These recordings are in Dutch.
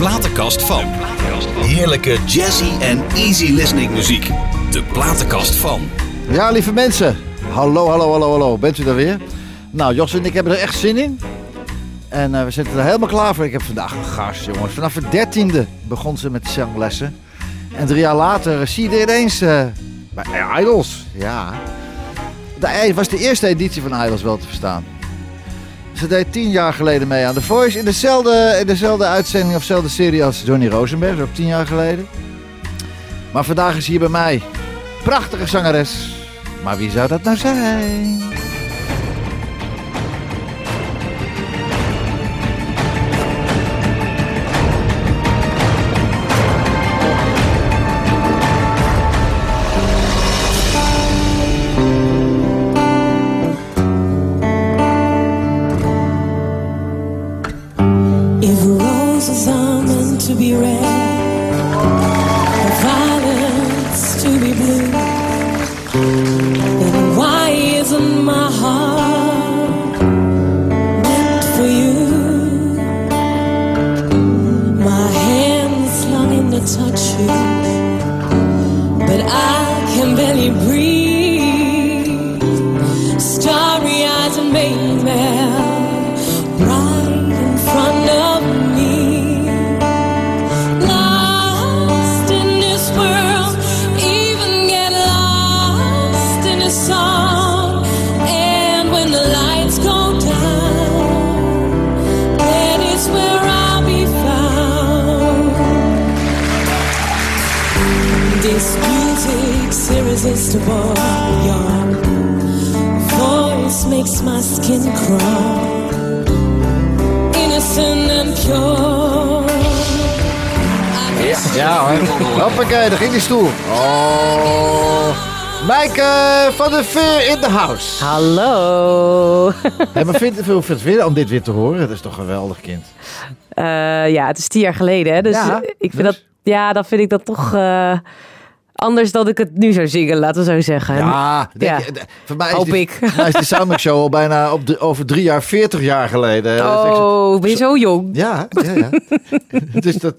platenkast van. Heerlijke jazzy en easy listening muziek. De platenkast van. Ja, lieve mensen. Hallo, hallo, hallo, hallo. Bent u daar weer? Nou, Jos en ik hebben er echt zin in. En eh, we zitten er helemaal klaar voor. Ik heb vandaag een gast, jongens. Vanaf de dertiende begon ze met zanglessen. En drie jaar later zie je er ineens eh, bij Idols. Ja. Het was de eerste editie van Idols wel te verstaan. Ze deed tien jaar geleden mee aan The Voice. In dezelfde, in dezelfde uitzending of dezelfde serie als Johnny Rosenberg. Ook tien jaar geleden. Maar vandaag is hier bij mij. Prachtige zangeres. Maar wie zou dat nou zijn? Hoppakee, daar ging die stoel. Oh. Maaike van de Veer in de house. Hallo. Hey, maar vind, vind het weer om dit weer te horen? Dat is toch geweldig kind. Eh, ja, het is tien jaar geleden. Hè? Dus Ja, ik vind dus? dat, ja, dan vind ik dat toch eh, anders dan ik het nu zou zingen, laten we zo zeggen. Ja, denk Ja. voor mij is, Hoop die, ik. voor mij is die Soundmix Show al bijna op de, over drie jaar, veertig jaar geleden. Dat zo- Oh, ben je zo jong? Ja, ja, ja. dus dat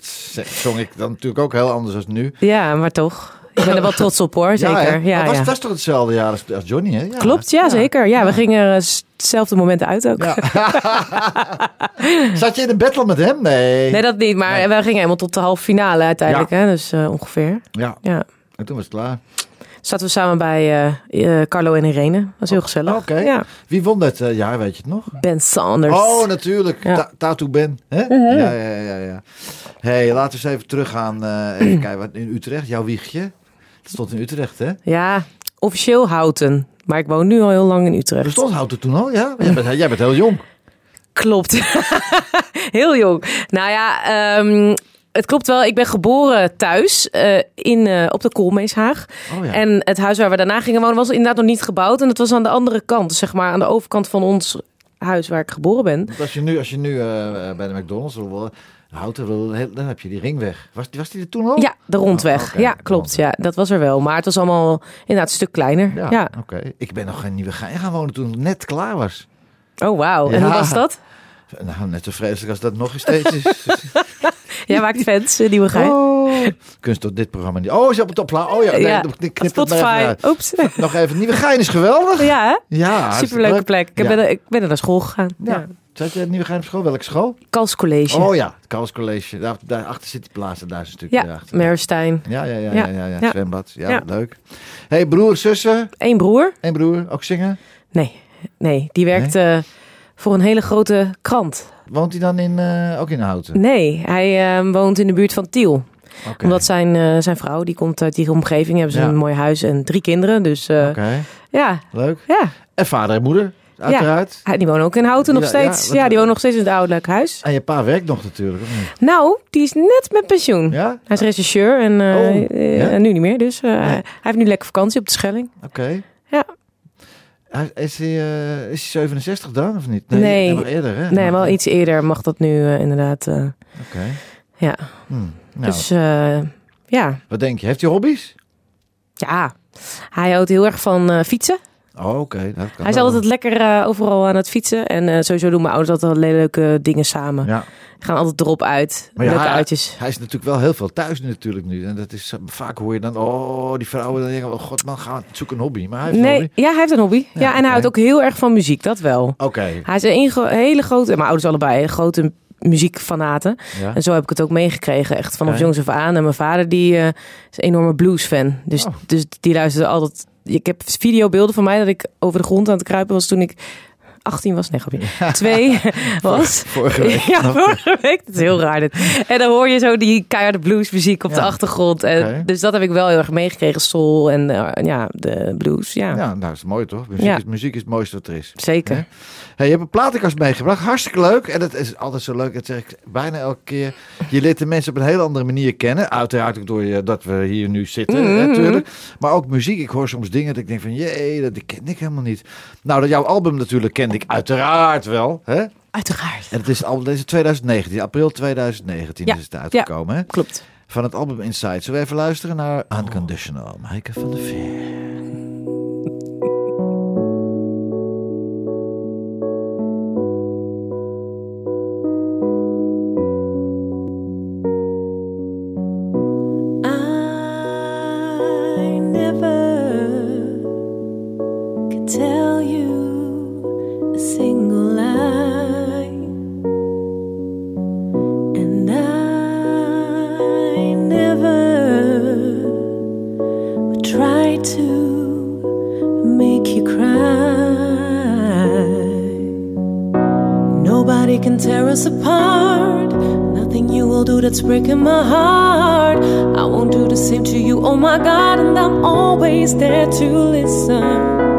zong ik dan natuurlijk ook heel anders dan nu. Ja, maar toch. Ik ben er wel trots op hoor, zeker. Ja? Ja, was, ja. was toch hetzelfde jaar als, als Johnny, hè? Ja. Klopt, ja, zeker. Ja, we gingen er hetzelfde moment uit ook. Zat je in een battle met hem? Nee. Nee, dat niet. Maar Nee. we gingen helemaal tot de halve finale uiteindelijk. Hè? Dus eh, ongeveer. Ja, Ja. En toen was het klaar. Zaten we samen bij eh, eh, Carlo en Irene. Dat was heel gezellig. Oké. Ja. Wie won dat eh, jaar, weet je het nog? Ben Sanders. Oh, natuurlijk. Ja. Ta Tattoo Ben. Hè? Mhm. Ja, ja, ja, ja. hey, laten we eens even teruggaan. even kijken, wat in Utrecht, jouw wiegje. Het stond in Utrecht, hè? Ja, officieel Houten. Maar ik woon nu al heel lang in Utrecht. Er stond Houten toen al, ja? Jij bent, jij bent heel jong. Klopt. heel jong. Nou ja, ehm, het klopt wel. Ik ben geboren thuis eh, in, eh, op de Koolmeeshaag. Oh ja. En het huis waar we daarna gingen wonen was inderdaad nog niet gebouwd. En het was aan de andere kant. Dus zeg maar aan de overkant van ons huis waar ik geboren ben. Want als je nu, als je nu eh, bij de McDonald's wil Houten, dan heb je die ringweg. Was, was die er toen al? Ja, de rondweg. Oh, oké. Ja, klopt. Ja, dat was er wel. Maar het was allemaal inderdaad een stuk kleiner. Ja, Ja. oké. Ik ben nog in Nieuwegein gaan wonen toen het net klaar was. Oh, wauw. En hoe was dat? Nou, net zo vreselijk als dat nog steeds is. Jij maakt fans in Nieuwegein. Oh. Kunst tot dit programma niet. Oh, ze op het opla. Oh ja, nee, ja, knip het Spotify. Oeps. Nog even. Nieuwegein is geweldig. Ja, hè? Ja, Superleuke leuk. plek. Ik, Ja. ben ik ben er naar school gegaan. Ja. Ja. Zat je in Nieuwegein op school? Welke school? Kals College. Oh ja, het Carls College. Daar, daarachter zit die plaats, daar is een stukje ja. Merstein. Ja, ja, ja, ja, Ja. Zwembad. Ja, leuk. hey, broer, zussen. Eén broer? Eén broer, ook zingen. Nee, nee. Die werkt eh, voor een hele grote krant. Woont hij dan in, eh, ook in Houten? Nee, hij eh, woont in de buurt van Tiel. Omdat zijn, eh, zijn vrouw, die komt uit die omgeving, hebben ze Ja. een mooi huis en drie kinderen. Dus eh, Oké, ja, leuk. ja. En vader en moeder, uiteraard. Hij- Die wonen ook in Houten nog ja, steeds. Ja, die wonen nog steeds in het ouderlijk huis. En je pa werkt nog natuurlijk, of niet? Nou, die is net met pensioen. Ja? Hij is regisseur en, Oh, en nu niet meer. Dus hij heeft nu lekker vakantie op de Schelling. Oké. Is hij, eh, is hij 67 dan, of niet? Nee. nog eerder, hè? Nee, wel iets eerder mag dat nu eh, inderdaad. eh, Oké. ja, Hm. Nou, dus eh, ja. wat denk je? Heeft hij hobby's? ja, hij houdt heel erg van fietsen. Oh, oké. kan Hij is wel. altijd lekker eh, overal aan het fietsen. En eh, sowieso doen mijn ouders altijd hele leuke dingen samen. Ja. Gaan altijd erop uit. Maar ja, leuke hij- uitjes. Hij is natuurlijk wel heel veel thuis natuurlijk nu. En dat is, vaak hoor je dan, oh, die vrouwen dan denken, oh god man, ga zoek een hobby. Maar hij heeft een Nee, hobby. ja, hij heeft een hobby. Ja, Ja, en hij houdt ook heel erg van muziek, dat wel. Oké. Hij is een hele grote, mijn ouders allebei, grote muziekfanaten. Ja. En zo heb ik het ook meegekregen, echt vanaf jongs af aan. En mijn vader die eh, is een enorme bluesfan. Dus, Oh. dus die luisterde altijd... Ik heb videobeelden van mij dat ik over de grond aan het kruipen was toen ik 18 was. Nee, grapje. Twee was. Vorige week. Ja, vorige week. Dat is heel raar dit. En dan hoor je zo die keiharde bluesmuziek op de achtergrond. En. Dus dat heb ik wel heel erg meegekregen. Soul en eh, ja, de blues. Ja, Ja, nou, dat is mooi toch? Muziek, Ja. is, muziek is het mooiste wat er is. zeker. Hey, je hebt een platenkast meegebracht. Hartstikke leuk. En dat is altijd zo leuk. Dat zeg ik bijna elke keer. Je leert de mensen op een heel andere manier kennen. Uiteraard ook door je, dat we hier nu zitten Mhm. natuurlijk. Maar ook muziek. Ik hoor soms dingen dat ik denk van... Jee, dat ken ik helemaal niet. Nou, dat jouw album natuurlijk kende ik uiteraard wel. Hè? Uiteraard. En het is al deze 2019. April 2019 Ja. is het uitgekomen. Hè? Klopt. Van het album Inside. Zullen we even luisteren naar Unconditional. Maaike van der Veer. Single lie, and I never would try to make you cry. Nobody can tear us apart. Nothing you will do that's breaking my heart. I won't do the same to you, oh my God, and I'm always there to listen.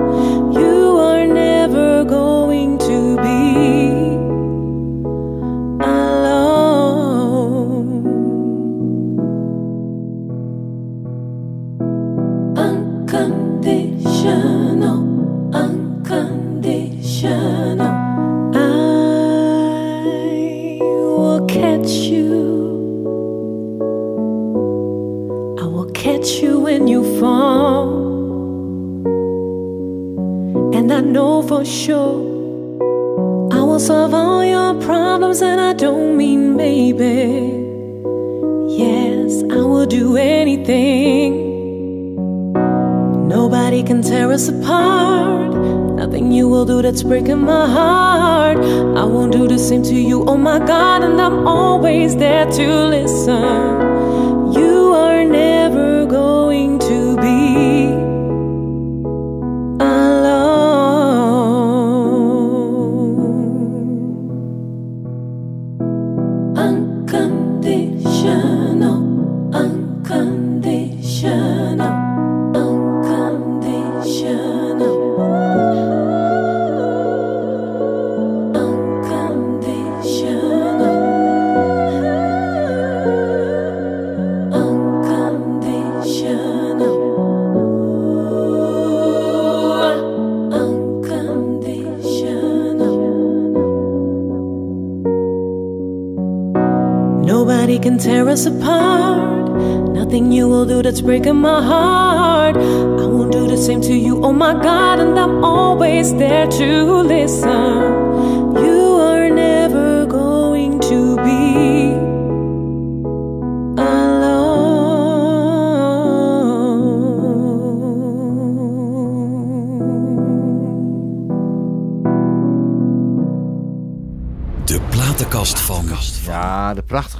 Breaking my heart. I won't do the same to you, oh my God, and I'm always there to listen.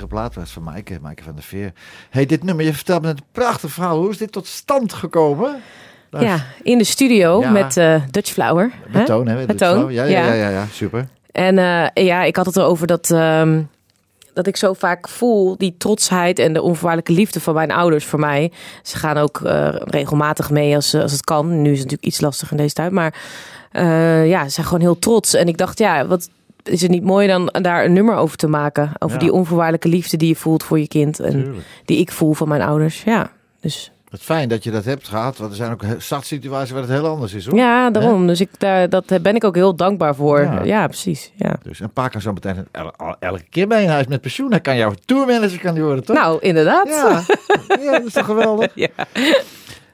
Prachtige plaat was van Maaike, Maaike van der Veer. hey, dit nummer, je vertelt me een prachtig verhaal. Hoe is dit tot stand gekomen? Nou, Ja, in de studio Ja. met eh, Dutch Flower. hè? Met toon, hè? Met Met toon. Ja, ja, ja. ja, ja, super. En eh, ja, ik had het erover dat, ehm, dat ik zo vaak voel die trotsheid en de onvoorwaardelijke liefde van mijn ouders voor mij. Ze gaan ook eh, regelmatig mee als, als het kan. Nu is het natuurlijk iets lastiger in deze tijd. Maar ja, ze zijn gewoon heel trots. En ik dacht, ja, wat is het niet mooi dan daar een nummer over te maken? Over Ja. die onvoorwaardelijke liefde die je voelt voor je kind. En Tuurlijk. die ik voel van mijn ouders. Ja, dus Het fijn dat je dat hebt gehad, want er zijn ook startsituaties waar het heel anders is, hoor. ja, daarom. Dus ik, daar, dat ben ik ook heel dankbaar voor. Ja. Ja, precies. Ja. Dus een paar kan zo meteen el- el- elke keer bij in huis met pensioen. Hij kan jouw tourmanager kan die worden, toch? Nou, inderdaad. ja. ja, dat is toch geweldig? Ja.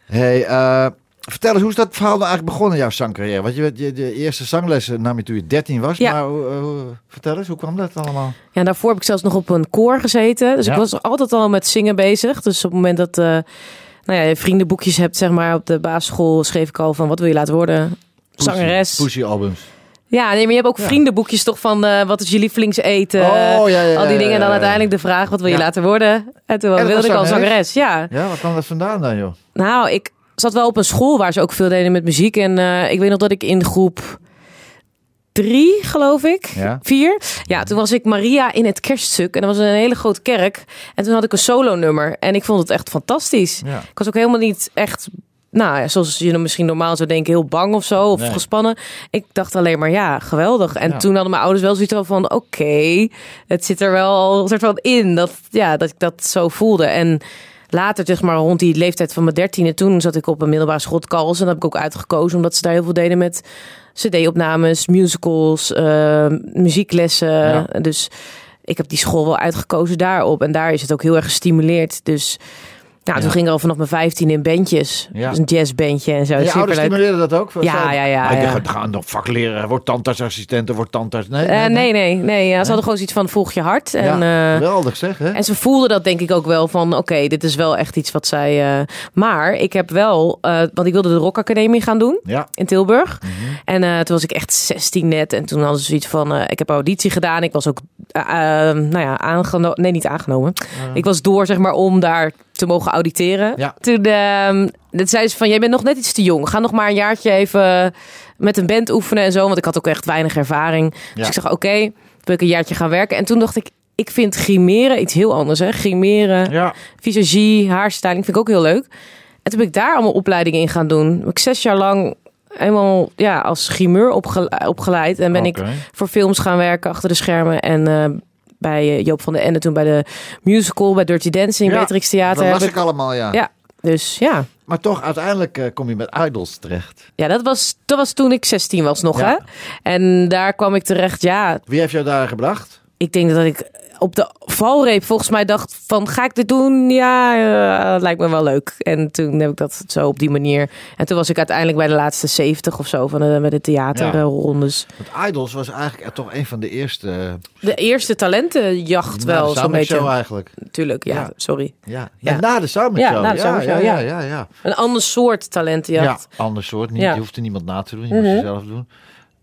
Hey, eh, Vertel eens, hoe is dat verhaal nou eigenlijk begonnen, jouw zangcarrière? Want je, je, de eerste zanglessen nam je toen je 13 was. Ja. Maar hoe- vertel eens, hoe kwam dat allemaal? Ja, daarvoor heb ik zelfs nog op een koor gezeten. Dus Ja. ik was altijd al met zingen bezig. Dus op het moment dat eh, nou ja, je vriendenboekjes hebt, zeg maar, op de basisschool, schreef ik al van wat wil je laten worden? Zangeres. Pussy albums. Ja, nee, maar je hebt ook Ja. vriendenboekjes toch van eh, wat is je lievelingseten? oh, ja, ja, al die dingen. En dan uiteindelijk de vraag, wat wil je laten worden? En toen wilde ik al zangeres? zangeres. Ja. Ja, wat kwam dat vandaan dan, joh? Nou, ik zat wel op een school waar ze ook veel deden met muziek. En eh, ik weet nog dat ik in groep drie, geloof ik, Ja. vier. Ja, toen was ik Maria in het kerststuk. En dat was een hele grote kerk. En toen had ik een solo nummer. En ik vond het echt fantastisch. Ja. Ik was ook helemaal niet echt... Nou, zoals je dan misschien normaal zou denken, heel bang of zo, of Nee. gespannen. Ik dacht alleen maar, ja, geweldig. En Ja. toen hadden mijn ouders wel zoiets van, oké, het zit er wel een soort van in. Dat, ja, dat ik dat zo voelde. En later, zeg maar rond die leeftijd van mijn dertiende, toen zat ik op een middelbare school Kals. En dat heb ik ook uitgekozen, omdat ze daar heel veel deden met cd-opnames, musicals, eh, muzieklessen. Ja. Dus ik heb die school wel uitgekozen daarop. En daar is het ook heel erg gestimuleerd. Dus nou, toen Ja. ging ik al vanaf mijn vijftien in bandjes. Ja. Dus een jazzbandje en zo. En je ouders stimuleerden dat ook? Ja, ja, ja, ja. dacht, ga nog vak leren, word tandartsassistent, word tandarts. Nee, Eh, nee, nee, nee. Ja, ze hadden gewoon zoiets van volg je hart. En, ja, eh, geweldig zeg, hè? En ze voelden dat denk ik ook wel van, oké, dit is wel echt iets wat zij... eh, maar ik heb wel, eh, want ik wilde de Rock Academie gaan doen Ja. in Tilburg. Mhm. En eh, toen was ik echt 16 net. En toen hadden ze zoiets van, eh, ik heb auditie gedaan. Ik was ook, eh, eh, nou ja, aangenomen. Nee, niet aangenomen. Ik was door, zeg maar, om daar te mogen auditeren. Ja. Toen ehm dat zeiden ze van, jij bent nog net iets te jong. Ga nog maar een jaartje even met een band oefenen en zo. Want ik had ook echt weinig ervaring. Dus ik zeg, oké, wil ik een jaartje gaan werken. En toen dacht ik, ik vind grimeren iets heel anders. Hè? Grimeren, Ja. visagie, haarstyling vind ik ook heel leuk. En toen ben ik daar allemaal opleidingen in gaan doen. Heb ik zes jaar lang helemaal ja, als grimeur opge- opgeleid. En ben ik voor films gaan werken achter de schermen. En eh, bij eh, Joop van den Ende toen bij de musical, bij Dirty Dancing, Ja, Beatrix Theater. Dat heb ik allemaal, ja. Ja. Dus ja. Maar toch, uiteindelijk eh, kom je met Idols terecht. Ja, dat was, dat was toen ik 16 was nog, Ja. hè? En daar kwam ik terecht, ja, Wie heeft jou daar gebracht? Ik denk dat ik op de valreep volgens mij dacht van, ga ik dit doen? Ja, eh, lijkt me wel leuk. En toen heb ik dat zo op die manier. En toen was ik uiteindelijk bij de laatste 70 of zo van de, met de theaterrondes. Want Idols was eigenlijk toch een van de eerste... De eerste talentenjacht na wel, de zo'n beetje. Show eigenlijk. Natuurlijk, ja, Ja. sorry. Ja, Ja. ja. na de Soundmix Ja, na de ja, ja. ja, ja. Een ander soort talentenjacht. Ja, ander soort. Niet, Ja. Je hoeft er niemand na te doen. Je moest het Mhm. zelf doen.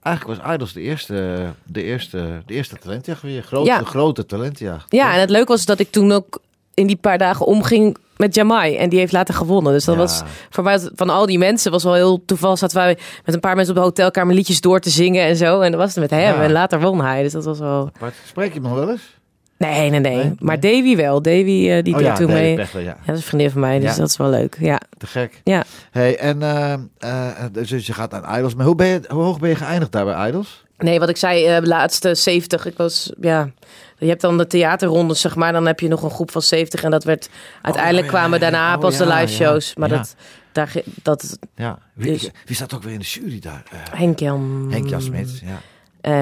Eigenlijk was Idols de eerste, de eerste, de eerste talentjacht weer. Grote, Ja. grote talentjacht. Ja, en het leuke was dat ik toen ook in die paar dagen omging met Jamai. En die heeft later gewonnen. Dus dat Ja. was voor mij, van al die mensen, was wel heel toevallig. Zaten wij met een paar mensen op de hotelkamer liedjes door te zingen en zo. En dat was het met hem. Ja. En later won hij. Dus dat was wel... Maar spreek je hem nog wel eens? Nee, nee, nee. Nee? Maar Davy wel. Davy, eh, die oh deed ja, toen mee. Pechler, ja. Ja, dat is een vriendin van mij. Dus Ja. dat is wel leuk. Ja. Te gek. Ja. Hey, en eh, eh, dus je gaat aan Idols. Maar hoe, ben je, hoe hoog ben je geëindigd daar bij Idols? Nee, wat ik zei, eh laatste 70. Ik was, ja... Je hebt dan de theaterrondes, zeg maar. Dan heb je nog een groep van 70. En dat werd... Uiteindelijk Oh, ja, kwamen daarna oh, pas de live shows. Maar dat... Daar, dat Ja. Wie, Dus- wie staat ook weer in de jury daar? Henk Jan... Henk Jan Smits, ja.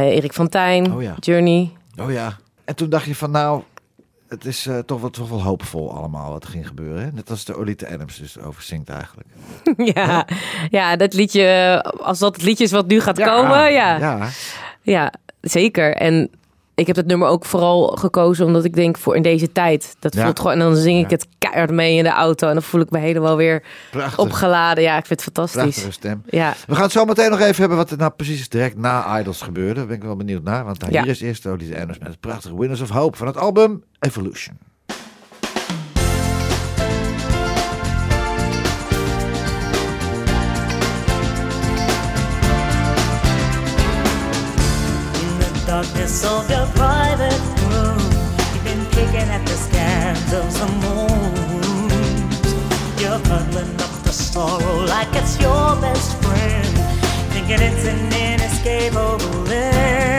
Erik van Tijn, Oh ja. Journey. Oh ja. En toen dacht je van nou, het is eh, toch, wel, toch wel hoopvol allemaal wat er ging gebeuren. Hè? Net als de Olita Adams dus over zingt eigenlijk. ja. ja, dat liedje, als dat het liedje is wat nu gaat komen, ja. ja. Ja, zeker. En ik heb het nummer ook vooral gekozen omdat ik denk voor in deze tijd. Dat Ja. voelt gewoon, en dan zing ik Ja. het keihard mee in de auto en dan voel ik me helemaal weer prachtig. opgeladen. Ja, ik vind het fantastisch. Prachtige stem. Ja, We gaan het zo meteen nog even hebben wat er nou precies direct na Idols gebeurde. Daar ben ik wel benieuwd naar. Want Ja. hier is eerst Olita Adams met het prachtige Winners of Hope van het album Evolution. Darkness of your private room, you've been picking at the scans of some wounds. You're huddling up the sorrow like it's your best friend, thinking it's an inescapable end.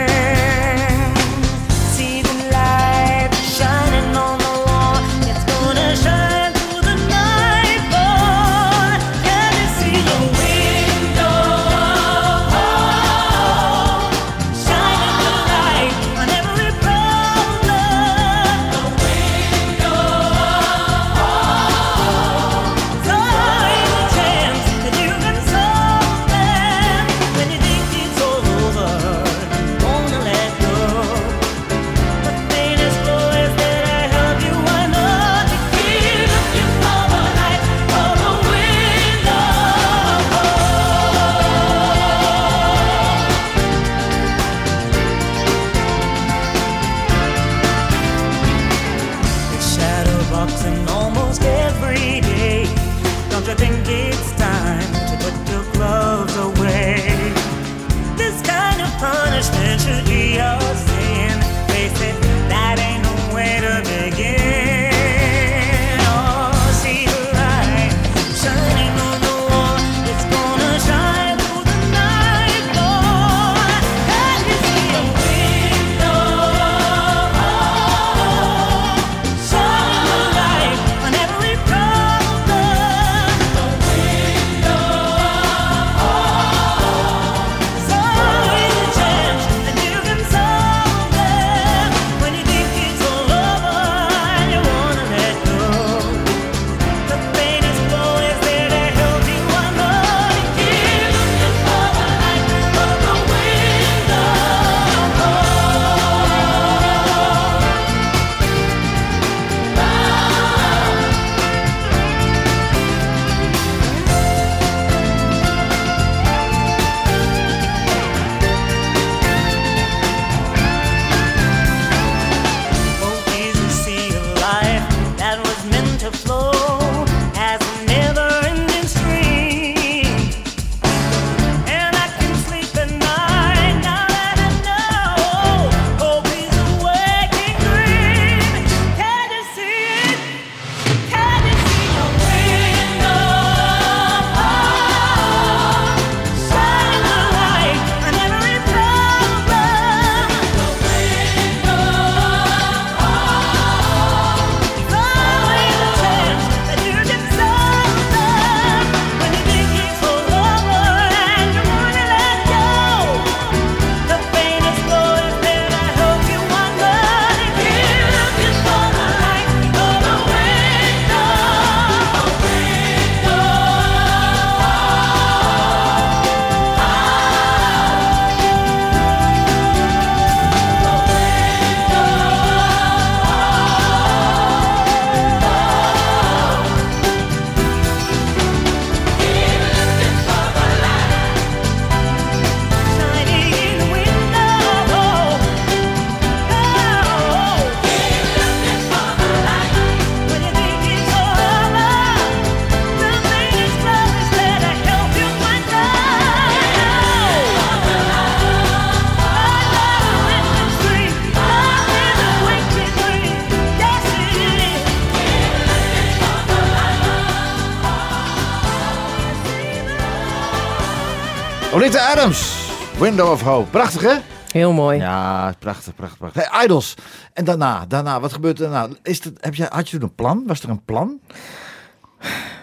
Olita Adams, Window of Hope. Prachtig, hè? Heel mooi. Ja, prachtig, prachtig, prachtig. Hey, Idols. En daarna, daarna, wat gebeurt er daarna? Is het, heb je, had je toen een plan? Was er een plan?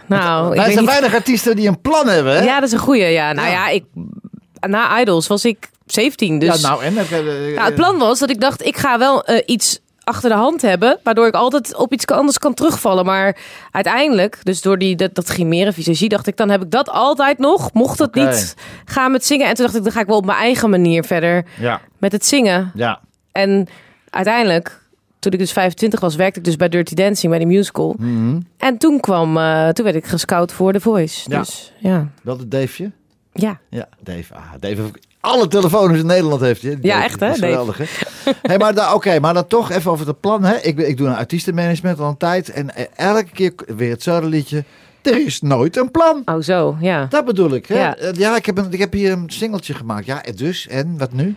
nou, ik weet zijn niet- weinig artiesten die een plan hebben, hè? Ja, dat is een goeie. Ja, nou Ja. ja, ik, na Idols was ik 17. Dus Ja, nou, en? Heb je, Nou, het plan was dat ik dacht, ik ga wel eh, iets achter de hand hebben, waardoor ik altijd op iets anders kan terugvallen. Maar uiteindelijk, dus door die, dat, dat grimeren visagie, dacht ik, dan heb ik dat altijd nog, mocht het niet gaan met zingen. En toen dacht ik, dan ga ik wel op mijn eigen manier verder Ja, met het zingen. ja. En uiteindelijk, toen ik dus 25 was, werkte ik dus bij Dirty Dancing, bij die musical. Mhm. En toen kwam, eh, toen werd ik gescout voor The Voice. Ja. Dus ja, Wel het Daveje? ja. Ja, Dave. Ah, Dave alle telefoons in Nederland heeft hij. Ja, echt, hè, Dat geweldig, hè? hey, maar da- Oké, maar dan toch even over het plan. Hè? Ik, ik doe een artiestenmanagement al een tijd. En eh, elke keer weer hetzelfde liedje. Er is nooit een plan. Oh zo, ja. Dat bedoel ik. Hè? Ja. Eh, ja ik, heb een, ik heb hier een singeltje gemaakt. Ja, dus? En wat nu?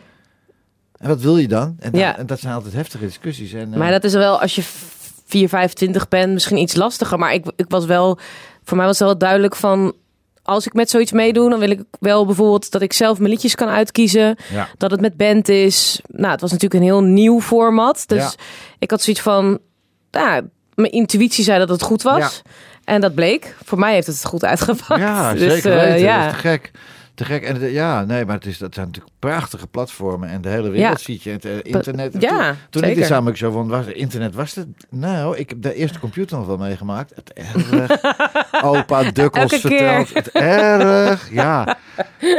En wat wil je dan? En, Ja. dan- en dat zijn altijd heftige discussies. En, eh, Maar dat is wel, als je 4, 25 bent, misschien iets lastiger. Maar ik, ik was wel, voor mij was het wel duidelijk van, als ik met zoiets meedoe, dan wil ik wel bijvoorbeeld dat ik zelf mijn liedjes kan uitkiezen. Ja. Dat het met band is. Nou, het was natuurlijk een heel nieuw format. Dus Ja. ik had zoiets van, ja, mijn intuïtie zei dat het goed was. En dat bleek. Voor mij heeft het goed uitgepakt. Ja, Dus, zeker eh, weten. ja. Dat is te gek. Te gek. En de- ja, nee, maar het is, dat zijn natuurlijk prachtige platformen. En de hele wereld ziet je. Het eh, internet. En Ja, toen, toen ik dit samen ik zo van, was, internet was het? Nou, ik heb de eerste computer nog wel meegemaakt. Het erg. Opa Dukkels verteld. Het erg. Ja.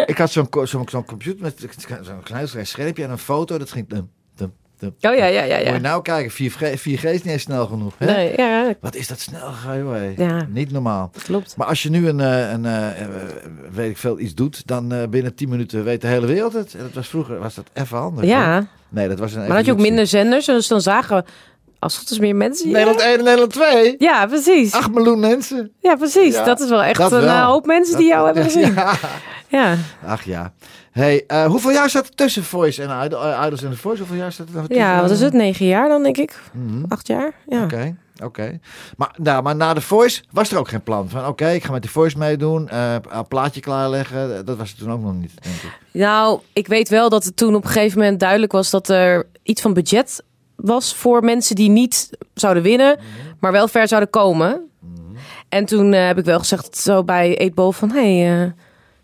Ik had zo'n zo'n zo'n computer met zo'n klein schermpje en een foto. Dat ging... Dum, Oh ja, ja, ja. Moet je ja. nou kijken, 4G, 4G is niet eens snel genoeg. Hè? Nee, ja, Wat is dat snel joh. Ja. Niet normaal. klopt. Maar als je nu een, eh, een eh, eh, weet ik veel, iets doet, dan binnen 10 minuten weet de hele wereld het. En dat was vroeger was dat even hoor. Ja, Nee, dat was een maar had je ook minder zenders. Dus dan zagen we, als het is meer mensen. Nederland 1 en Nederland 2. Ja, precies. 8 miljoen mensen. Ja, precies. Ja, dat is wel echt een wel. hoop mensen die jou hebben gezien. Ja. Ja. Ach ja. Hey, eh, hoeveel jaar staat er tussen Voice en Idol, eh, Idols en The Voice? Hoeveel jaar staat er tussen? ja, wat is het? Negen jaar dan, denk ik. Mhm. Acht jaar? Ja. Oké, oké. Maar, nou, maar na The Voice was er ook geen plan van... oké, ik ga met The Voice meedoen, eh, een plaatje klaarleggen. Dat was het toen ook nog niet, denk ik. Nou, ik weet wel dat het toen op een gegeven moment duidelijk was dat er iets van budget was voor mensen die niet zouden winnen, Mhm. maar wel ver zouden komen. En toen heb ik wel gezegd zo bij Eetbol van, hey,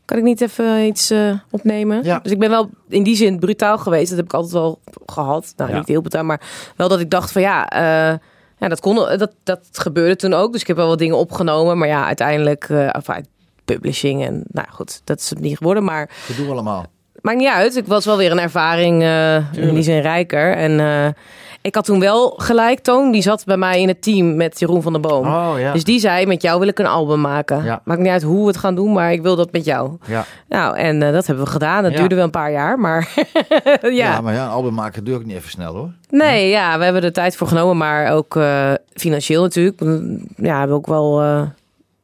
kan ik niet even iets eh, opnemen? Ja. Dus ik ben wel in die zin brutaal geweest. Dat heb ik altijd wel gehad. Nou, Ja. niet heel brutaal, maar wel dat ik dacht van ja, eh, ja dat, kon, dat, dat gebeurde toen ook. Dus ik heb wel wat dingen opgenomen. Maar ja, uiteindelijk, eh uit publishing en nou goed, dat is het niet geworden. Maar Gedoe allemaal. Maakt niet uit. Ik was wel weer een ervaring eh, in die zin rijker. En eh, ik had toen wel gelijk, Toon, die zat bij mij in het team met Jeroen van der Boom. Oh ja. Dus die zei, met jou wil ik een album maken. Ja. Maakt niet uit hoe we het gaan doen, maar ik wil dat met jou. ja. Nou, en eh, dat hebben we gedaan. Dat Ja. duurde wel een paar jaar, maar ja. Ja. maar ja, een album maken doe ik niet even snel hoor. Nee, ja, we hebben er tijd voor genomen, maar ook eh, financieel natuurlijk. Ja, hebben we ook wel...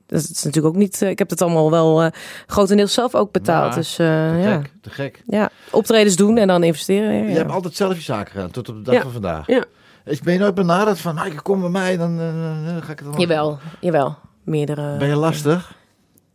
dat is natuurlijk ook niet... eh, ik heb het allemaal wel eh, grotendeels zelf ook betaald. Ja, dus eh, Te ja. gek, te gek. ja, optredens doen en dan investeren. Ja, Je hebt altijd zelf je zaken gedaan, tot op de dag van vandaag. Ja. Ik ben je nooit benaderd van, nou, kom bij mij, dan, dan ga ik het dan... Jawel, jawel. Meerdere. Ben je lastig?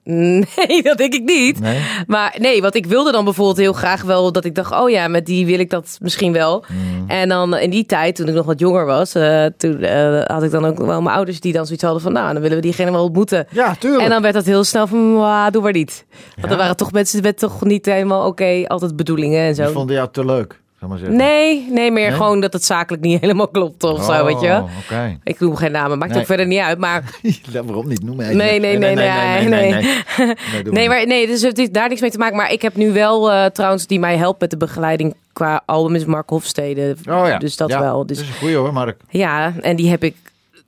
Nee, dat denk ik niet. Nee? Maar nee, want ik wilde dan bijvoorbeeld heel graag wel dat ik dacht, oh ja, met die wil ik dat misschien wel. Mm. En dan in die tijd, toen ik nog wat jonger was, eh, toen eh, had ik dan ook wel mijn ouders die dan zoiets hadden van, nou, dan willen we diegene wel ontmoeten. Ja, tuurlijk. En dan werd dat heel snel van, "Mwah, doe maar niet. Want Ja. er waren toch mensen met toch niet helemaal oké, altijd bedoelingen en Die zo. vonden jou te leuk, maar zeggen. Nee, nee, meer Nee? gewoon dat het zakelijk niet helemaal klopt of zo, Oh, weet je wel. oké. Ik noem geen namen, maakt Nee. ook verder niet uit. Maar Waarom niet? Noem mij. Nee, nee, nee, nee, nee. nee, nee, doe Nee, maar nee, dus het heeft daar niks mee te maken. Maar ik heb nu wel eh, trouwens die mij helpt met de begeleiding qua album is Mark Hofstede. Oh ja. Dus dat Ja, wel. Dus Dat is een goeie hoor, Mark. ja, en die heb ik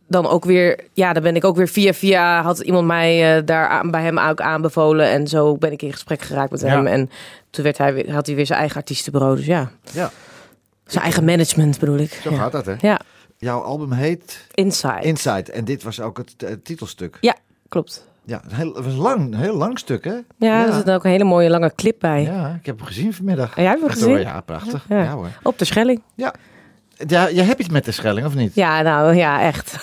dan ook weer. Ja, dan ben ik ook weer via via had iemand mij eh, daar aan, bij hem ook aanbevolen en zo ben ik in gesprek geraakt met Ja. hem en toen werd hij had hij weer zijn eigen artiestenbureau. Dus ja, Ja, zijn eigen management bedoel ik. zo ja. gaat dat hè. Ja, Jouw album heet Inside. Inside en dit was ook het eh, titelstuk. Ja, klopt. Ja, heel- het was lang, een heel lang stuk hè. Ja, er zit ook een hele mooie lange clip bij. Ja, ik heb hem gezien vanmiddag. En jij hebt hem gezien? Ja, prachtig. Ja. Ja, hoor. Op de Schelling. Ja. Ja, je hebt iets met de Schelling, of niet? Ja, nou ja, echt.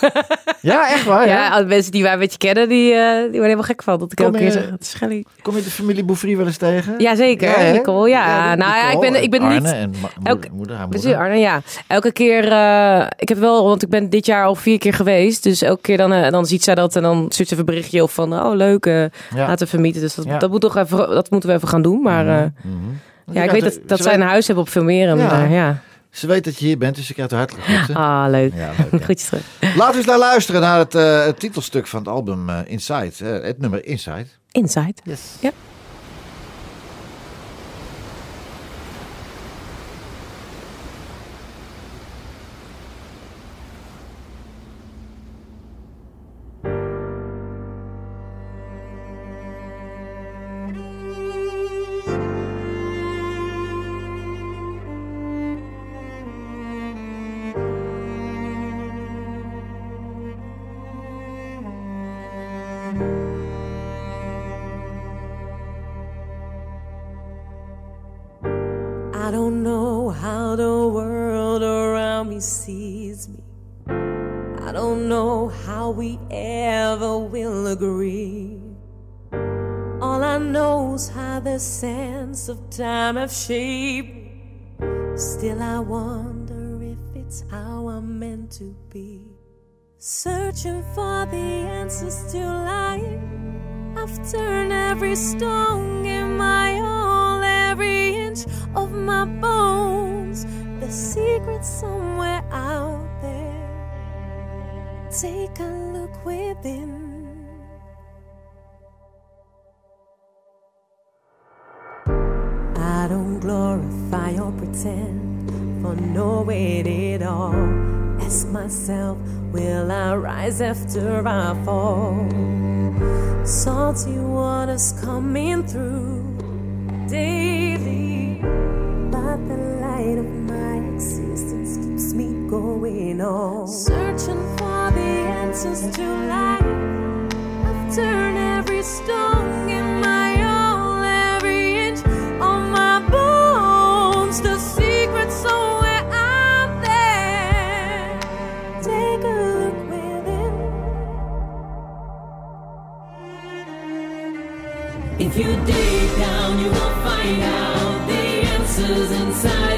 Ja, echt waar? Ja, Ja? alle mensen die wij een beetje kennen, die, eh, die worden helemaal gek van. Dat ik Kom elke keer zeg, Schelling. Kom je de familie Bouffry wel eens tegen? Jazeker, Ja? Nicole. Ja, nou ja, ik ben, ik ben en niet... Arne en moeder, Elke- moeder, haar moeder. Arne, ja. Elke keer, eh, ik heb wel, want ik ben dit jaar al vier keer geweest. Dus elke keer dan, eh, dan ziet zij dat en dan stuurt ze even een berichtje op van, oh leuk, Ja. laten we vermieten. Dus dat, dat, moet toch even, dat moeten we even gaan doen. Maar eh, Mhm. ja, ik weet dat, dat zij een huis hebben op Filmeren. Ja. Ja. ja. Ze weet dat je hier bent, dus ik krijg haar hartelijk groeten. Ah, leuk. Ja, leuk? Goedjes terug. Laten we eens naar luisteren naar het, eh, het titelstuk van het album eh, Inside. eh, het nummer Inside. Inside. Yes. Ja. Me. Still, I wonder if it's how I'm meant to be. Searching for the answers to life. I've turned every stone in my all, every inch of my bones. The secret's somewhere out there. Take a look within. Glorify or pretend for no knowing it all. Ask myself, will I rise after I fall? Salty waters coming through daily, but the light of my existence keeps me going on. Searching for the answers to life. I've turned every stone find out the answers inside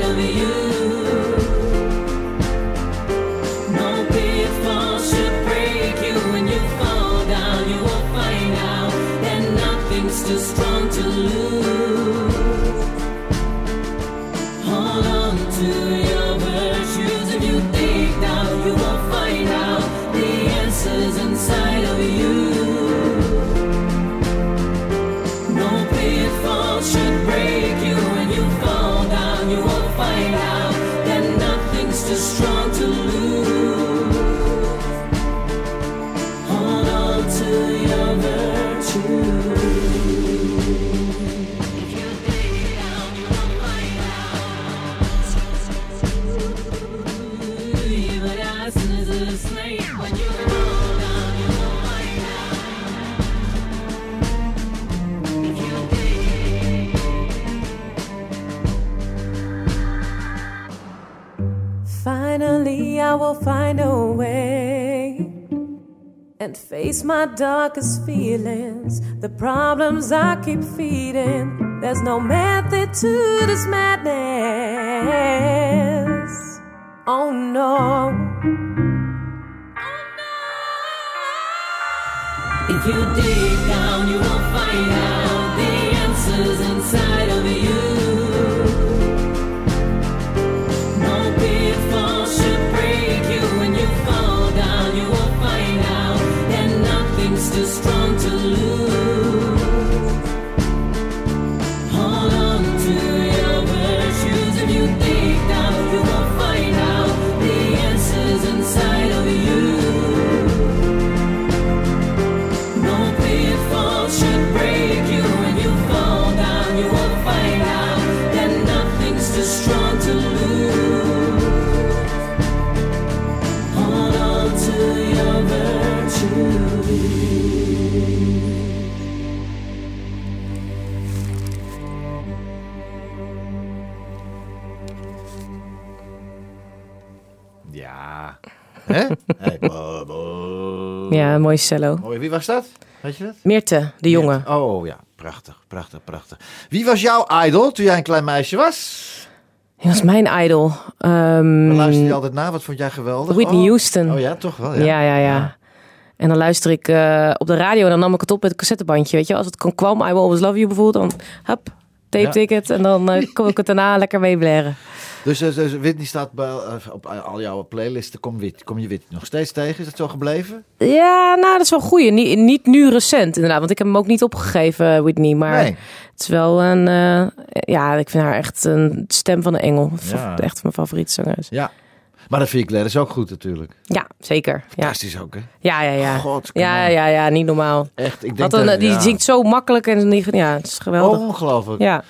find a way and face my darkest feelings, the problems I keep feeding. There's no method to this madness. Oh no. Oh no, If you dig down, you won't find out Hè? Hey, bo- bo- Ja, een mooie cello. Mooi. Wie was dat? Weet je dat? Meerte, de jongen. Oh ja, prachtig, prachtig, prachtig. Wie was jouw idol toen jij een klein meisje was? Hij was mijn idol. Ehm, Waar luisterde je altijd naar? Wat vond jij geweldig? Whitney oh. Houston. Oh ja, toch wel? Ja, ja, ja. En dan luister ik eh, op de radio en dan nam ik het op met een cassettebandje. Weet je, als het kwam, I Will Always Love You bijvoorbeeld, dan hup, tape ticket. En dan eh, kon ik het daarna lekker meeblaren. Dus, dus, dus Whitney staat bij, eh, op al jouw playlisten. Kom, Whit- kom je Whitney nog steeds tegen? Is dat zo gebleven? Ja, nou, dat is wel een goeie. Niet, niet nu recent inderdaad, want ik heb hem ook niet opgegeven, Whitney. Maar Nee. het is wel een, eh, ja, ik vind haar echt een stem van een engel. Ja. Echt mijn favoriete zangeres. Ja. Maar dat vind ik Gladys ook goed natuurlijk. Ja, zeker. Ja, Fantastisch ook, hè? ja, ja. ja. God, ja, ja, ja, niet normaal. Echt, ik denk een, dat, die ja. zingt zo makkelijk en die, ja, het is geweldig. Ongelooflijk. Ja,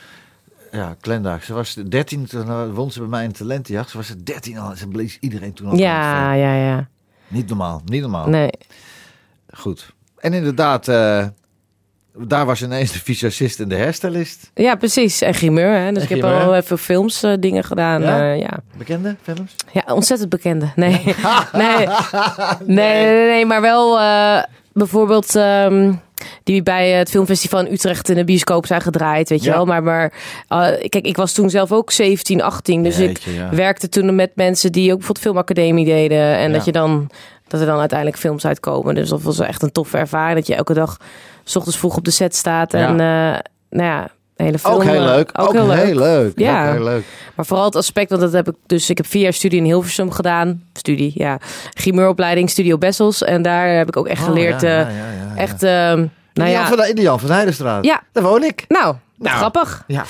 Ja, Glenda. Ze was 13, toen eh, won ze bij mij een talentenjacht. Ze was 13 al en ze bleef iedereen toen al. ja, ja, ja. Niet normaal, niet normaal. Nee. Goed. En inderdaad, eh, daar was ineens de visagist en de hairstylist. Ja, precies. En grimeur, hè. Dus En ik heb grimeur. al even films eh, dingen gedaan. Ja? Ja? ja. Bekende films? ja, ontzettend bekende. Nee, nee. nee, nee, nee, maar wel eh, bijvoorbeeld ehm, die bij het filmfestival in Utrecht in de bioscoop zijn gedraaid, weet je Ja. wel. Maar, maar eh, kijk, ik was toen zelf ook 17, 18, dus Jeetje, ik ja. werkte toen met mensen die ook bijvoorbeeld filmacademie deden. En Ja. dat je dan dat er dan uiteindelijk films uitkomen. Dus dat was echt een toffe ervaring. Dat je elke dag s ochtends vroeg op de set staat. En Ja. eh, nou ja, hele film. Ook heel eh, leuk. Ook, heel leuk. Ja. Heel leuk. Maar vooral het aspect, want dat heb ik dus. Ik heb vier jaar studie in Hilversum gedaan. Studie, ja. Grimeuropleiding, Studio Bessels. En daar heb ik ook echt Oh, geleerd. ja, eh, ja, ja, ja, ja. Echt, ehm, nou ja. van de, in de Jan van de Heidenstraat. Ja. Daar woon ik. Nou, Nou. grappig. Ja.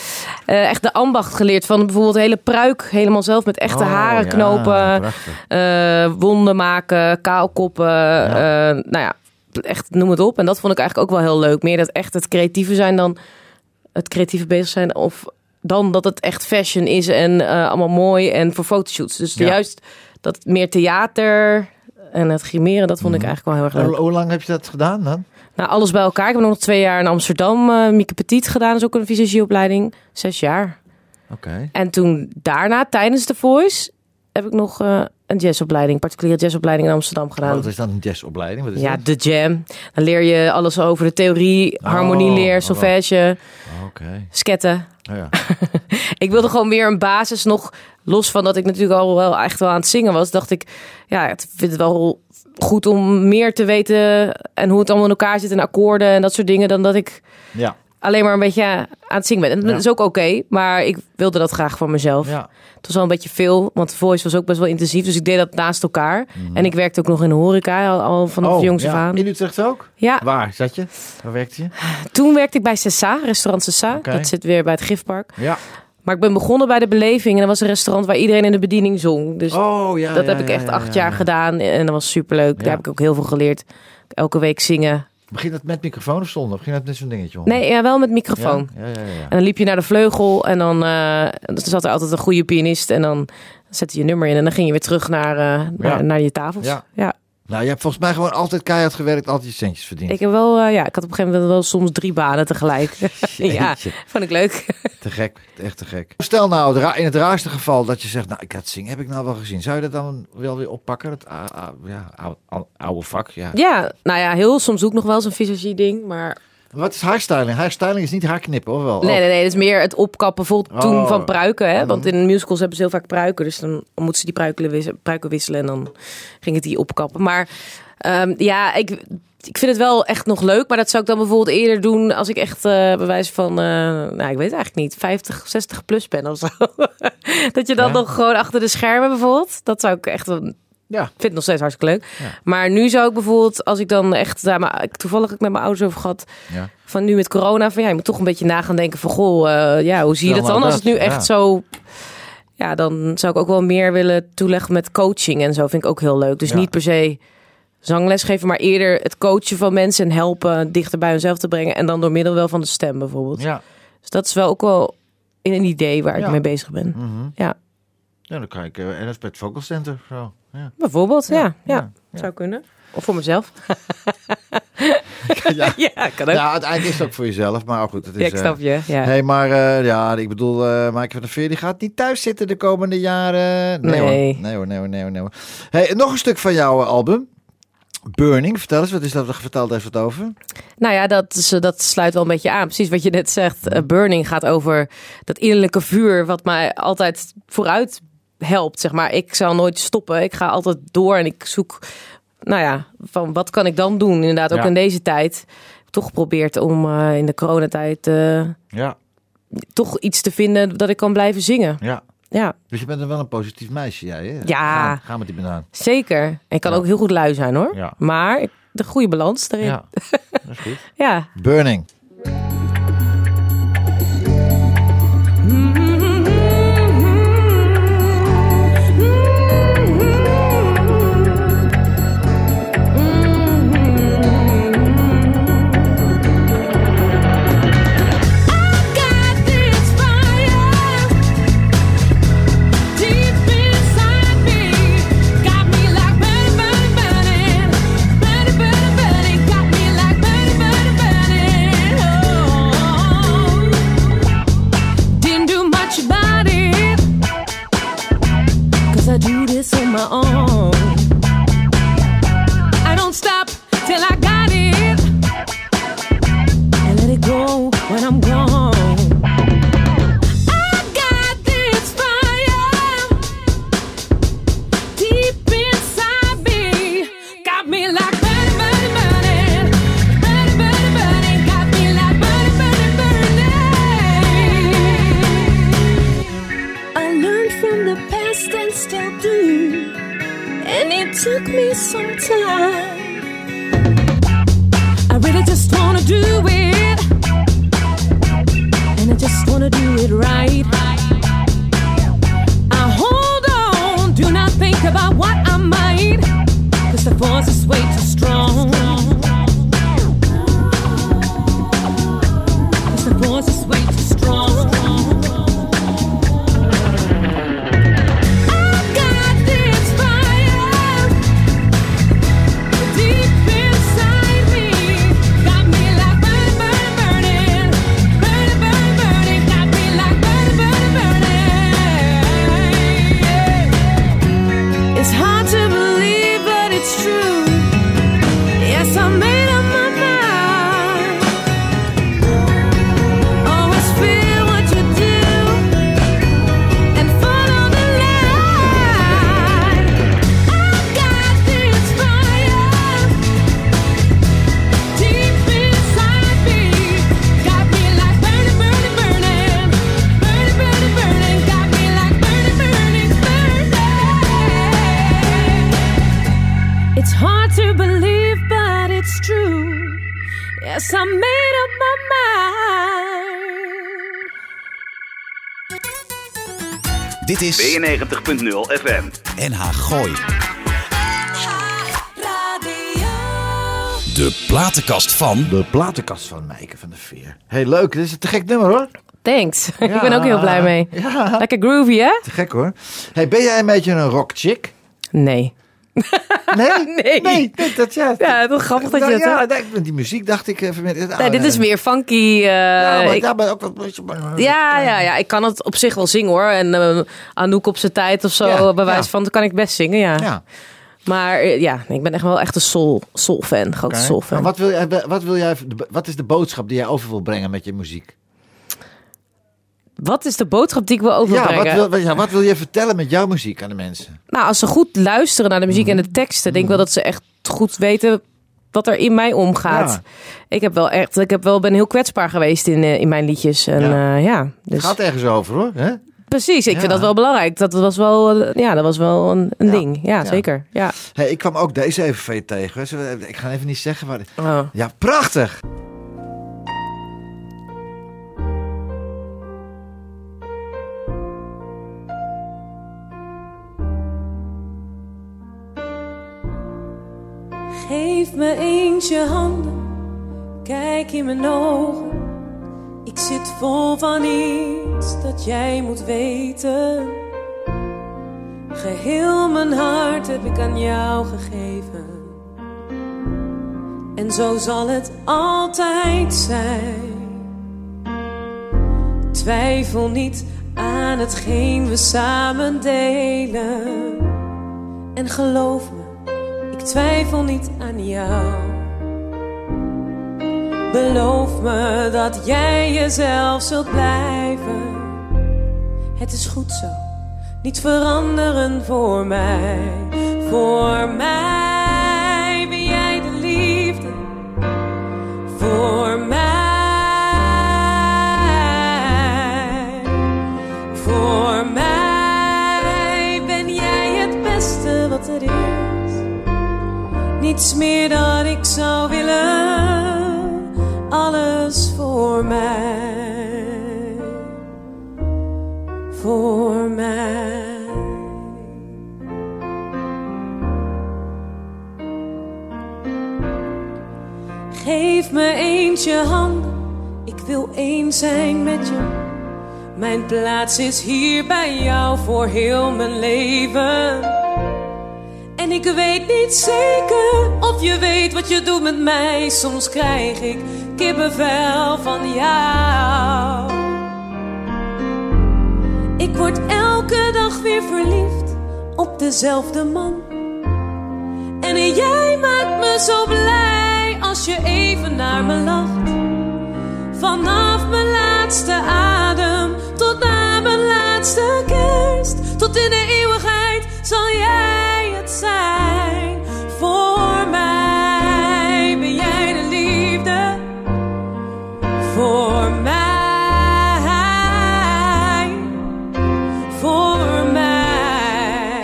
Eh, echt de ambacht geleerd van bijvoorbeeld hele pruik. Helemaal zelf met echte Oh, haren ja, knopen. eh, wonden maken, kaalkoppen. eh, nou ja, echt noem het op. En dat vond ik eigenlijk ook wel heel leuk. Meer dat echt het creatieve zijn dan het creatieve bezig zijn. Of dan dat het echt fashion is en allemaal mooi en voor fotoshoots. Dus Ja. juist dat meer theater en het grimeren, dat vond ik eigenlijk wel heel erg leuk. Hoe lang heb je dat gedaan dan? Nou, alles bij elkaar. Ik heb nog twee jaar in Amsterdam. eh Mieke Petit gedaan, dat is ook een visagieopleiding. Zes jaar. Oké. En toen daarna, tijdens de Voice, heb ik nog eh, een jazzopleiding, particuliere jazzopleiding in Amsterdam gedaan. Wat is dan een jazzopleiding? Wat is Ja, dat? de jam. Dan leer je alles over de theorie, harmonieleer, oh, solfège, Oh, Oké. sketten. Oh, ja. Ik wilde gewoon meer een basis nog, los van dat ik natuurlijk al wel echt wel aan het zingen was, dacht ik, ja, ik vind het wel goed om meer te weten en hoe het allemaal in elkaar zit en akkoorden en dat soort dingen, dan dat ik ja. alleen maar een beetje aan het zingen ben. En dat Ja. is ook oké, maar ik wilde dat graag voor mezelf. ja. Het was wel een beetje veel, want de voice was ook best wel intensief. Dus ik deed dat naast elkaar. En ik werkte ook nog in de horeca, al, al vanaf Mhm. Oh, jongs af aan. In Utrecht ook? Ja, Waar zat je? Waar werkte je? toen werkte ik bij Cessa, restaurant Cessa. Oké. Dat zit weer bij het Gifpark. Ja. Maar ik ben begonnen bij de beleving. En dat was een restaurant waar iedereen in de bediening zong. Dus Oh, ja. dat ja, heb ik echt ja, acht ja, jaar ja. gedaan. En dat was superleuk. Ja. Daar heb ik ook heel veel geleerd. Elke week zingen. Begint het met microfoon of zonder? Of ging dat met zo'n dingetje om? Nee, ja, wel met microfoon. Ja, ja, ja. ja. En dan liep je naar de vleugel en dan eh, dan zat er altijd een goede pianist. En dan zette je je nummer in en dan ging je weer terug naar, eh, naar, Ja. naar je tafels. Ja. Nou, je hebt volgens mij gewoon altijd keihard gewerkt, altijd je centjes verdiend. Ik heb wel, eh, ja, ik had op een gegeven moment wel soms drie banen tegelijk. ja, vond ik leuk. Te gek, echt te gek. Stel nou, in het raarste geval dat je zegt, nou, ik had zingen, heb ik nou wel gezien. Zou je dat dan wel weer oppakken? Dat ja, oude vak, ja. Ja, nou ja, heel soms ook nog wel zo'n visagie ding, maar Wat is haarstyling? Haarstyling is niet haarknippen, of wel? nee, nee, nee, het is meer het opkappen bijvoorbeeld toen Oh. van pruiken, hè? Mhm. Want in musicals hebben ze heel vaak pruiken, dus dan moeten ze die pruiken wisselen, pruiken wisselen en dan ging het die opkappen. Maar ehm, ja, ik, ik vind het wel echt nog leuk, maar dat zou ik dan bijvoorbeeld eerder doen als ik echt eh bewijs van, eh, nou, ik weet het eigenlijk niet, 50, 60 plus ben of zo. dat je dan Ja. nog gewoon achter de schermen bijvoorbeeld, dat zou ik echt Ja. Ik vind het nog steeds hartstikke leuk. Ja. Maar nu zou ik bijvoorbeeld, als ik dan echt, ja, maar ik toevallig heb ik met mijn ouders over gehad, Ja. van nu met corona, van ja, je moet toch een beetje na gaan denken van, goh, eh, ja, hoe zie je dat dan? Als het nu echt zo, ja, dan zou ik ook wel meer willen toeleggen met coaching en zo, vind ik ook heel leuk. Dus niet per se zangles geven, maar eerder het coachen van mensen en helpen dichter bij hunzelf te brengen en dan door middel wel van de stem bijvoorbeeld. Ja. Dus dat is wel ook wel in een idee waar ik mee bezig ben. Mhm. Ja, Ja, dan kan ik, eh, is bij het Vocal Center. Zo. Ja. bijvoorbeeld, ja, ja, zou kunnen. Of voor mezelf. ja. ja, kan ook. ja, uiteindelijk is het ook voor jezelf, maar goed. Het is, Ja, ik eh, snap je. Ja. hey, maar eh, ja, ik bedoel, eh Maaike van der Veer die gaat niet thuis zitten de komende jaren. Nee, Nee. hoor. Nee hoor, nee hoor, nee hoor, nee hoor. Hey, nog een stuk van jouw eh, album. Burning, vertel eens, wat is dat? Vertel even wat over. Nou ja, dat, is, eh, dat sluit wel een beetje aan. Precies wat je net zegt. Eh, burning gaat over dat innerlijke vuur wat mij altijd vooruit helpt. Zeg maar. Ik zal nooit stoppen. Ik ga altijd door en ik zoek, nou ja, van wat kan ik dan doen? Inderdaad, ook Ja. in deze tijd. Toch geprobeerd om eh, in de coronatijd eh, Ja, toch iets te vinden dat ik kan blijven zingen. ja. Ja, Dus je bent wel een positief meisje, jij, hè? Ja. Gaan, gaan met die banaan. zeker. En ik kan Ja. ook heel goed lui zijn hoor. Ja. Maar de goede balans erin. Ja, dat is goed. ja. Burning. Got still do, and it took me some time. I really just wanna do it. And I just wanna do it right. I hold on, do not think about what I might. Cause the force is way too strong. Is 92.0 FM. NH Gooi. De platenkast van... De platenkast van Maaike van der Veer. Hey, leuk. Dit is een te gek nummer, hoor. Thanks. ik ben ook heel blij mee. Ja, Lekker groovy, hè? te gek, hoor. Hey, ben jij een beetje een rock chick? Nee. Nee? Nee. Nee, nee, dat ja. Ja, toch grappig dat je Nou dat ja, nee, die muziek dacht ik even met... Nee, dit is meer funky. eh, Ja, maar, ik- ja, maar ook wel beetje... Ja, ja, ja, ik kan het op zich wel zingen hoor. En eh, Anouk op zijn tijd of zo, Ja, bij wijze ja. van, dat kan ik best zingen, ja. Ja. Maar eh, ja, ik ben echt wel echt een soul, soul fan, grote Oké. soul fan. Maar wat, wil jij, wat, wil jij, wat is de boodschap die jij over wil brengen met je muziek? Wat is de boodschap die ik wil Ja overbrengen? wat, wil, ja, wat wil je vertellen met jouw muziek aan de mensen? Nou, als ze goed luisteren naar de muziek Mhm. en de teksten, denk ik wel dat ze echt goed weten wat er in mij omgaat. Ja. Ik heb wel echt, ik heb wel ben heel kwetsbaar geweest in, eh, in mijn liedjes. En Ja. ja, ja Het dus gaat ergens over hoor. Hè? precies. Ik Ja. vind dat wel belangrijk. Dat was wel, eh, ja, dat was wel een, een Ja. ding. Ja, Ja. zeker. Ja. Hey, ik kwam ook deze even tegen. Ik ga even niet zeggen waar. Oh. Ja, prachtig! Geef me eens je handen, kijk in mijn ogen. Ik zit vol van iets dat jij moet weten. Geheel mijn hart heb ik aan jou gegeven. En zo zal het altijd zijn. Twijfel niet aan hetgeen we samen delen. En geloof me, twijfel niet aan jou. Beloof me dat jij jezelf zult blijven. Het is goed zo, niet veranderen voor mij. Voor mij Niets meer dan ik zou willen. Alles voor mij. Voor mij. Geef me eens je handen, ik wil één zijn met je. Mijn plaats is hier bij jou voor heel mijn leven. En ik weet niet zeker of je weet wat je doet met mij. Soms krijg ik kippenvel van jou. Ik word elke dag weer verliefd op dezelfde man. En jij maakt me zo blij als je even naar me lacht. Vanaf mijn laatste adem tot na mijn laatste kerst. Tot in de eeuwigheid zal jij zijn. Voor mij ben jij de liefde. Voor mij. Voor mij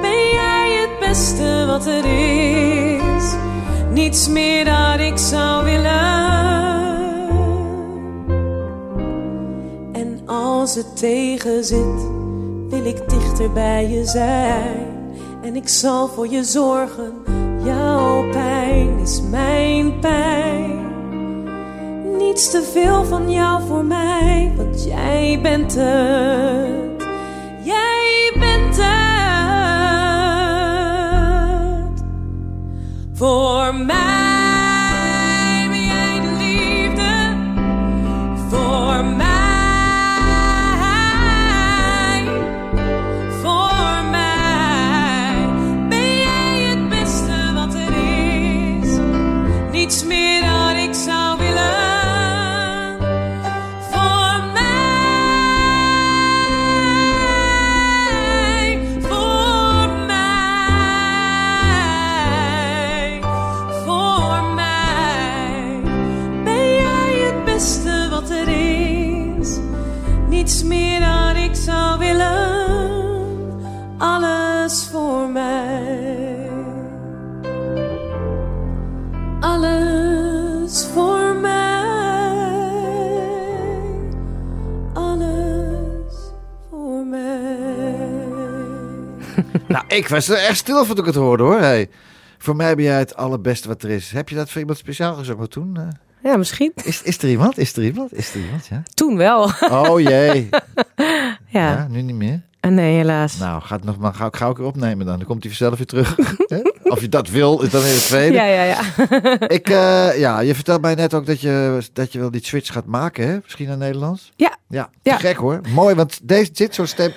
ben jij het beste wat er is. Niets meer dat ik zou willen. En als het tegen zit, wil ik dichter bij je zijn. En ik zal voor je zorgen. Jouw pijn is mijn pijn. Niets te veel van jou voor mij, want jij bent het. Jij bent het. Voor mij Nou, ik was er echt stil van toen ik het hoorde hoor. Hey, voor mij ben jij het allerbeste wat er is. Heb je dat voor iemand speciaal gezongen toen? eh? Ja, misschien. Is, is er iemand? Is er iemand? Is er iemand? Ja. Toen wel. Oh jee. ja. Ja, nu niet meer. En nee, helaas. Nou, ga het nog maar gauw, gauw een keer opnemen dan. Dan komt hij vanzelf weer terug. Of je dat wil, is dan weer het tweede. Ja, ja, ja. Ik, eh, ja, je vertelt mij net ook dat je, dat je wel die switch gaat maken, hè? Misschien naar Nederlands. Ja. Ja, gek hoor. Mooi, want deze, dit soort stem...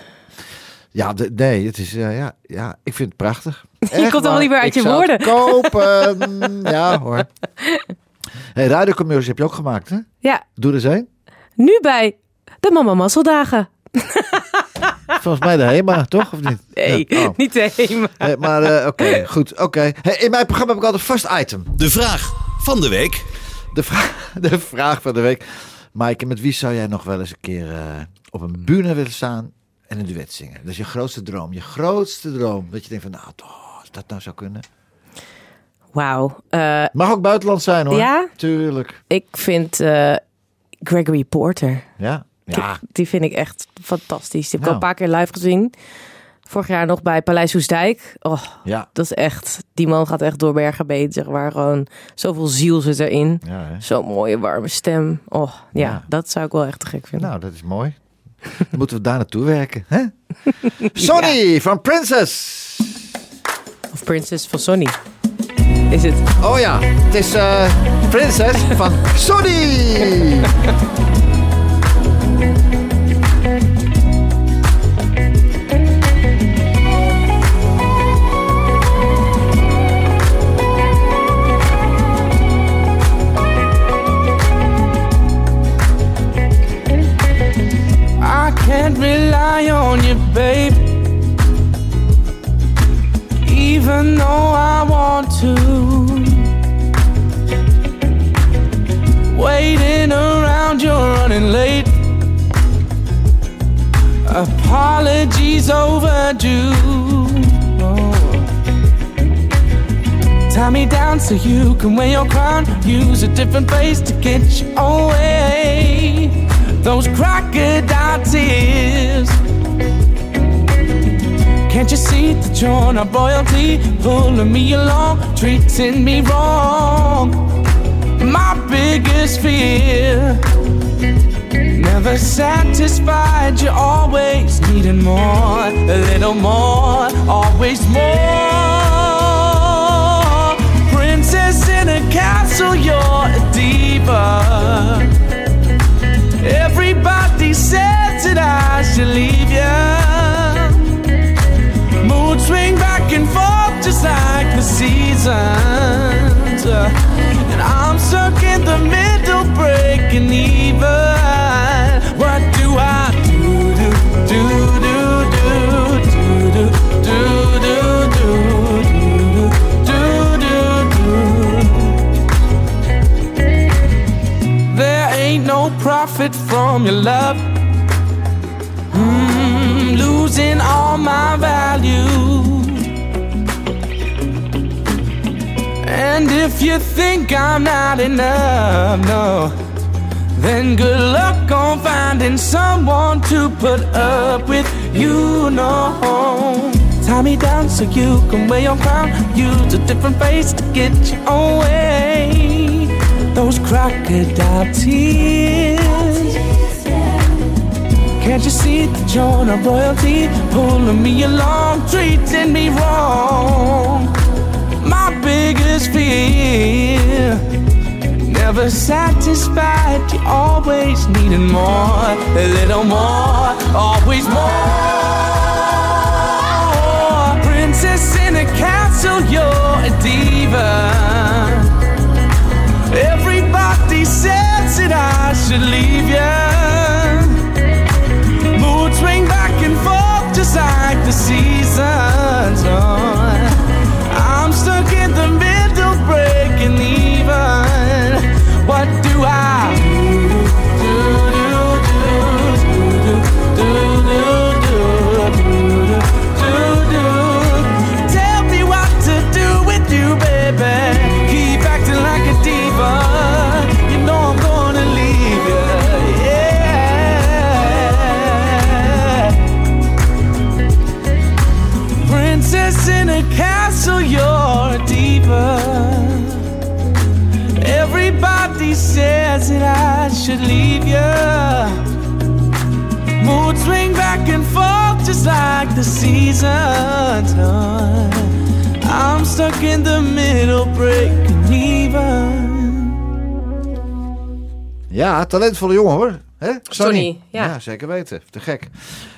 Ja, de- nee, het is, eh, ja, ja, ik vind het prachtig. Echt komt allemaal waar. niet meer uit Ik je woorden. kopen. ja hoor. Hey, radiocommercials heb je ook gemaakt, hè? Ja, Doe er een. nu bij de Mama Masseldagen. Volgens mij de HEMA, toch? Of niet? Nee, Ja, oh. niet de HEMA. Maar eh, oké, goed. Oké. Hey, in mijn programma heb ik altijd een vast item. De vraag van de week. De, vra- de vraag van de week. Maaike, met wie zou jij nog wel eens een keer eh, op een bühne willen staan en een duet zingen? Dat is je grootste droom. Je grootste droom. Dat je denkt van, nou, toch, als dat nou zou kunnen. Wauw. Eh, Mag ook buitenland zijn hoor. Ja? Tuurlijk. ik vind eh, Gregory Porter. Ja. Ja. Die, die vind ik echt fantastisch. Die heb ik Nou. al een paar keer live gezien. Vorig jaar nog bij Paleis Hoesdijk. Oh, Ja. dat is echt... Die man gaat echt door bergen beet, zeg maar. Gewoon zoveel ziel zit erin. Ja? Zo'n mooie, warme stem. Oh, ja, Ja. dat zou ik wel echt te gek vinden. Nou, dat is mooi. Dan moeten we daar naartoe werken. Hè? Sonny van Princess. Of Princess van Sonny. is het. Oh ja, het is eh Princess van Sony. different face to get you away. Those crocodile tears. Can't you see that you're not royalty? Pulling me along, treating me wrong. My biggest fear. Never satisfied, you're always needing more. A little more, always more. Princess in a castle, you're diva. Everybody says that I should leave ya. Mood swing back and forth just like the seasons. And I'm stuck in the middle, breaking even. What do I do, do, do, profit from your love. Mm, losing all my value. And if you think I'm not enough, no, then good luck on finding someone to put up with you. No, tie me down so you can wear your crown. Use a different face to get you way. Those crocodile tears. Can't you see that you're not royalty? Pulling me along, treating me wrong. My biggest fear. Never satisfied, you always needing more. A little more, always more. Princess in a castle, you're a diva. Everybody says that I should leave ya. just like the seasons. Oh, I'm stuck in the middle, breaking even. What do I Tell me what to do with you, baby. Keep acting like a diva. Everybody says that I should leave you. Mood swing back and forth just like the seasons. Oh, I'm stuck in the middle, breaking even. Ja, talentvolle jongen hoor. Hè? Sonny, ja. zeker weten. Te gek.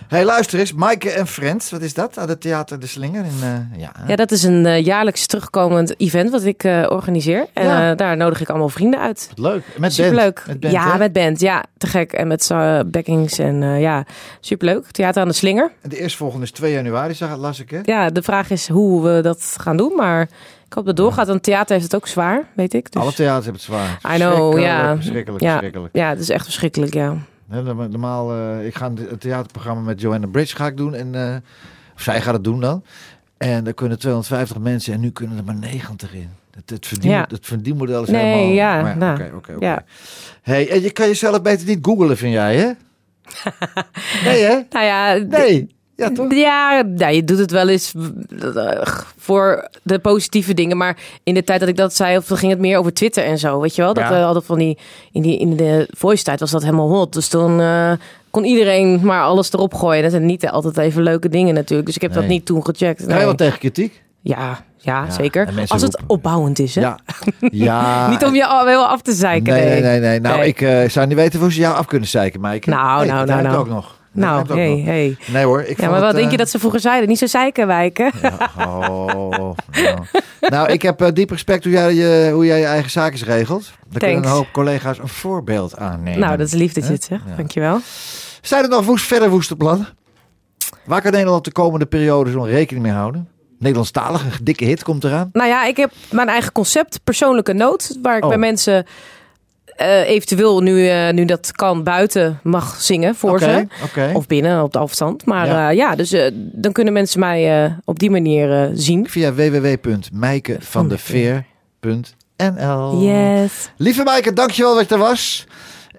Hey, luister eens. Maaike en Friends, wat is dat? Aan het Theater De Slinger. In, eh, ja? Ja, dat is een eh, jaarlijks terugkomend event wat ik eh, organiseer. En Ja. daar nodig ik allemaal vrienden uit. Wat leuk. Met Superleuk. band. Met band, ja, hè? met band. Ja, te gek. En met backings en ja, superleuk. Theater aan de Slinger. En de eerstvolgende is 2 januari, zag, las ik hè? Ja, de vraag is hoe we dat gaan doen. Maar ik hoop dat het doorgaat. Want theater heeft het ook zwaar, weet ik. Dus... Alle theaters hebben het zwaar. I know, Verschrikkelijk, ja. Verschrikkelijk, ja. verschrikkelijk. Ja, het is echt verschrikkelijk, ja. Normaal, eh, ik ga een het theaterprogramma met Joanna Bridge ga ik doen. En, eh, of zij gaat het doen dan. En daar kunnen 250 mensen en nu kunnen er maar 90 in. Het, het, verdien, Ja. het verdienmodel is Nee, helemaal... ja, maar nou, Oké, ja. Hey, en je kan jezelf beter niet googlen, vind jij, hè? nee, hè? Nou ja, Nee. Ja, toch? Ja, nou, je doet het wel eens voor de positieve dingen. Maar in de tijd dat ik dat zei, of ging het meer over Twitter en zo. Weet je wel? Dat Ja. we hadden van die. In, die, in de voice tijd was dat helemaal hot. Dus toen eh, kon iedereen maar alles erop gooien. Dat zijn niet altijd even leuke dingen natuurlijk. Dus ik heb dat Nee. niet toen gecheckt. Ga je Nee. wel tegen kritiek? Ja, ja, Ja, zeker. Als het roepen- opbouwend is, hè? Ja. ja. Niet om je al heel af te zeiken. Nee, nee, nee. nee. Nou, Nee. ik eh, zou niet weten hoe ze jou af kunnen zeiken. Nou, Nee, nou, dat nou, ruimt nou. ook nog. Nou, hey, hey. Nee hoor, ik Ja, maar wat het, denk je eh, dat ze vroeger zeiden? Niet zo zeiken wijken. Oh, nou. nou, ik heb eh, diep respect hoe jij, je, hoe jij je eigen zaakjes regelt. Daar kunnen Thanks. een hoop collega's een voorbeeld aan nemen. nou, dat is lief dat je het zegt. Ja. Dankjewel. Zijn er nog woest, verder woeste plannen? Waar kan Nederland de komende periode zo'n rekening mee houden? Nederlandstalig, een dikke hit komt eraan. Nou ja, ik heb mijn eigen concept, persoonlijke noot, waar ik Oh. bij mensen eh, eventueel nu, eh, nu dat kan buiten mag zingen voor ze. Of binnen op de afstand. Maar Ja. ja, ja dus eh, dan kunnen mensen mij eh, op die manier eh, zien. Via www.meikevandeveer.nl Yes. Lieve Maaike, dankjewel dat je er was.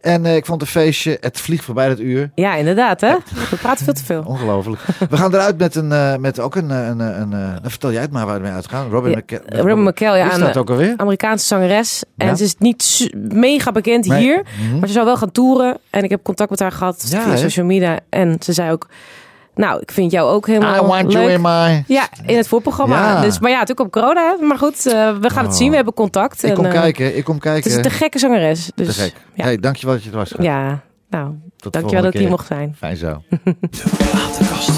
En eh, ik vond het feestje. Het vliegt voorbij dat uur. Ja, inderdaad hè. We praten veel te veel. Ongelooflijk. We gaan eruit met, een, eh, met ook een... eh, een, een, een, nou, vertel jij het maar waar we mee uitgaan. Robin Ja, McKell. Robin McKell, ja, is ook alweer? Amerikaanse zangeres. En ze is niet mega bekend hier. Mhm. Maar ze zou wel gaan toeren. En ik heb contact met haar gehad via social media. En ze zei ook... Nou, ik vind jou ook helemaal I want leuk. you in my... Ja, in het voorprogramma. Ja. Dus, maar ja, natuurlijk op corona. hè. Maar goed, eh, we gaan het Oh. zien. We hebben contact. Ik En, kom eh, kijken, ik kom Het kijken. is een te gekke zangeres. Dus, Te gek. Ja, Hey, dankjewel dat je er was. ja nou, Tot de dankjewel dat ik hier mocht zijn. Fijn zo. De platenkast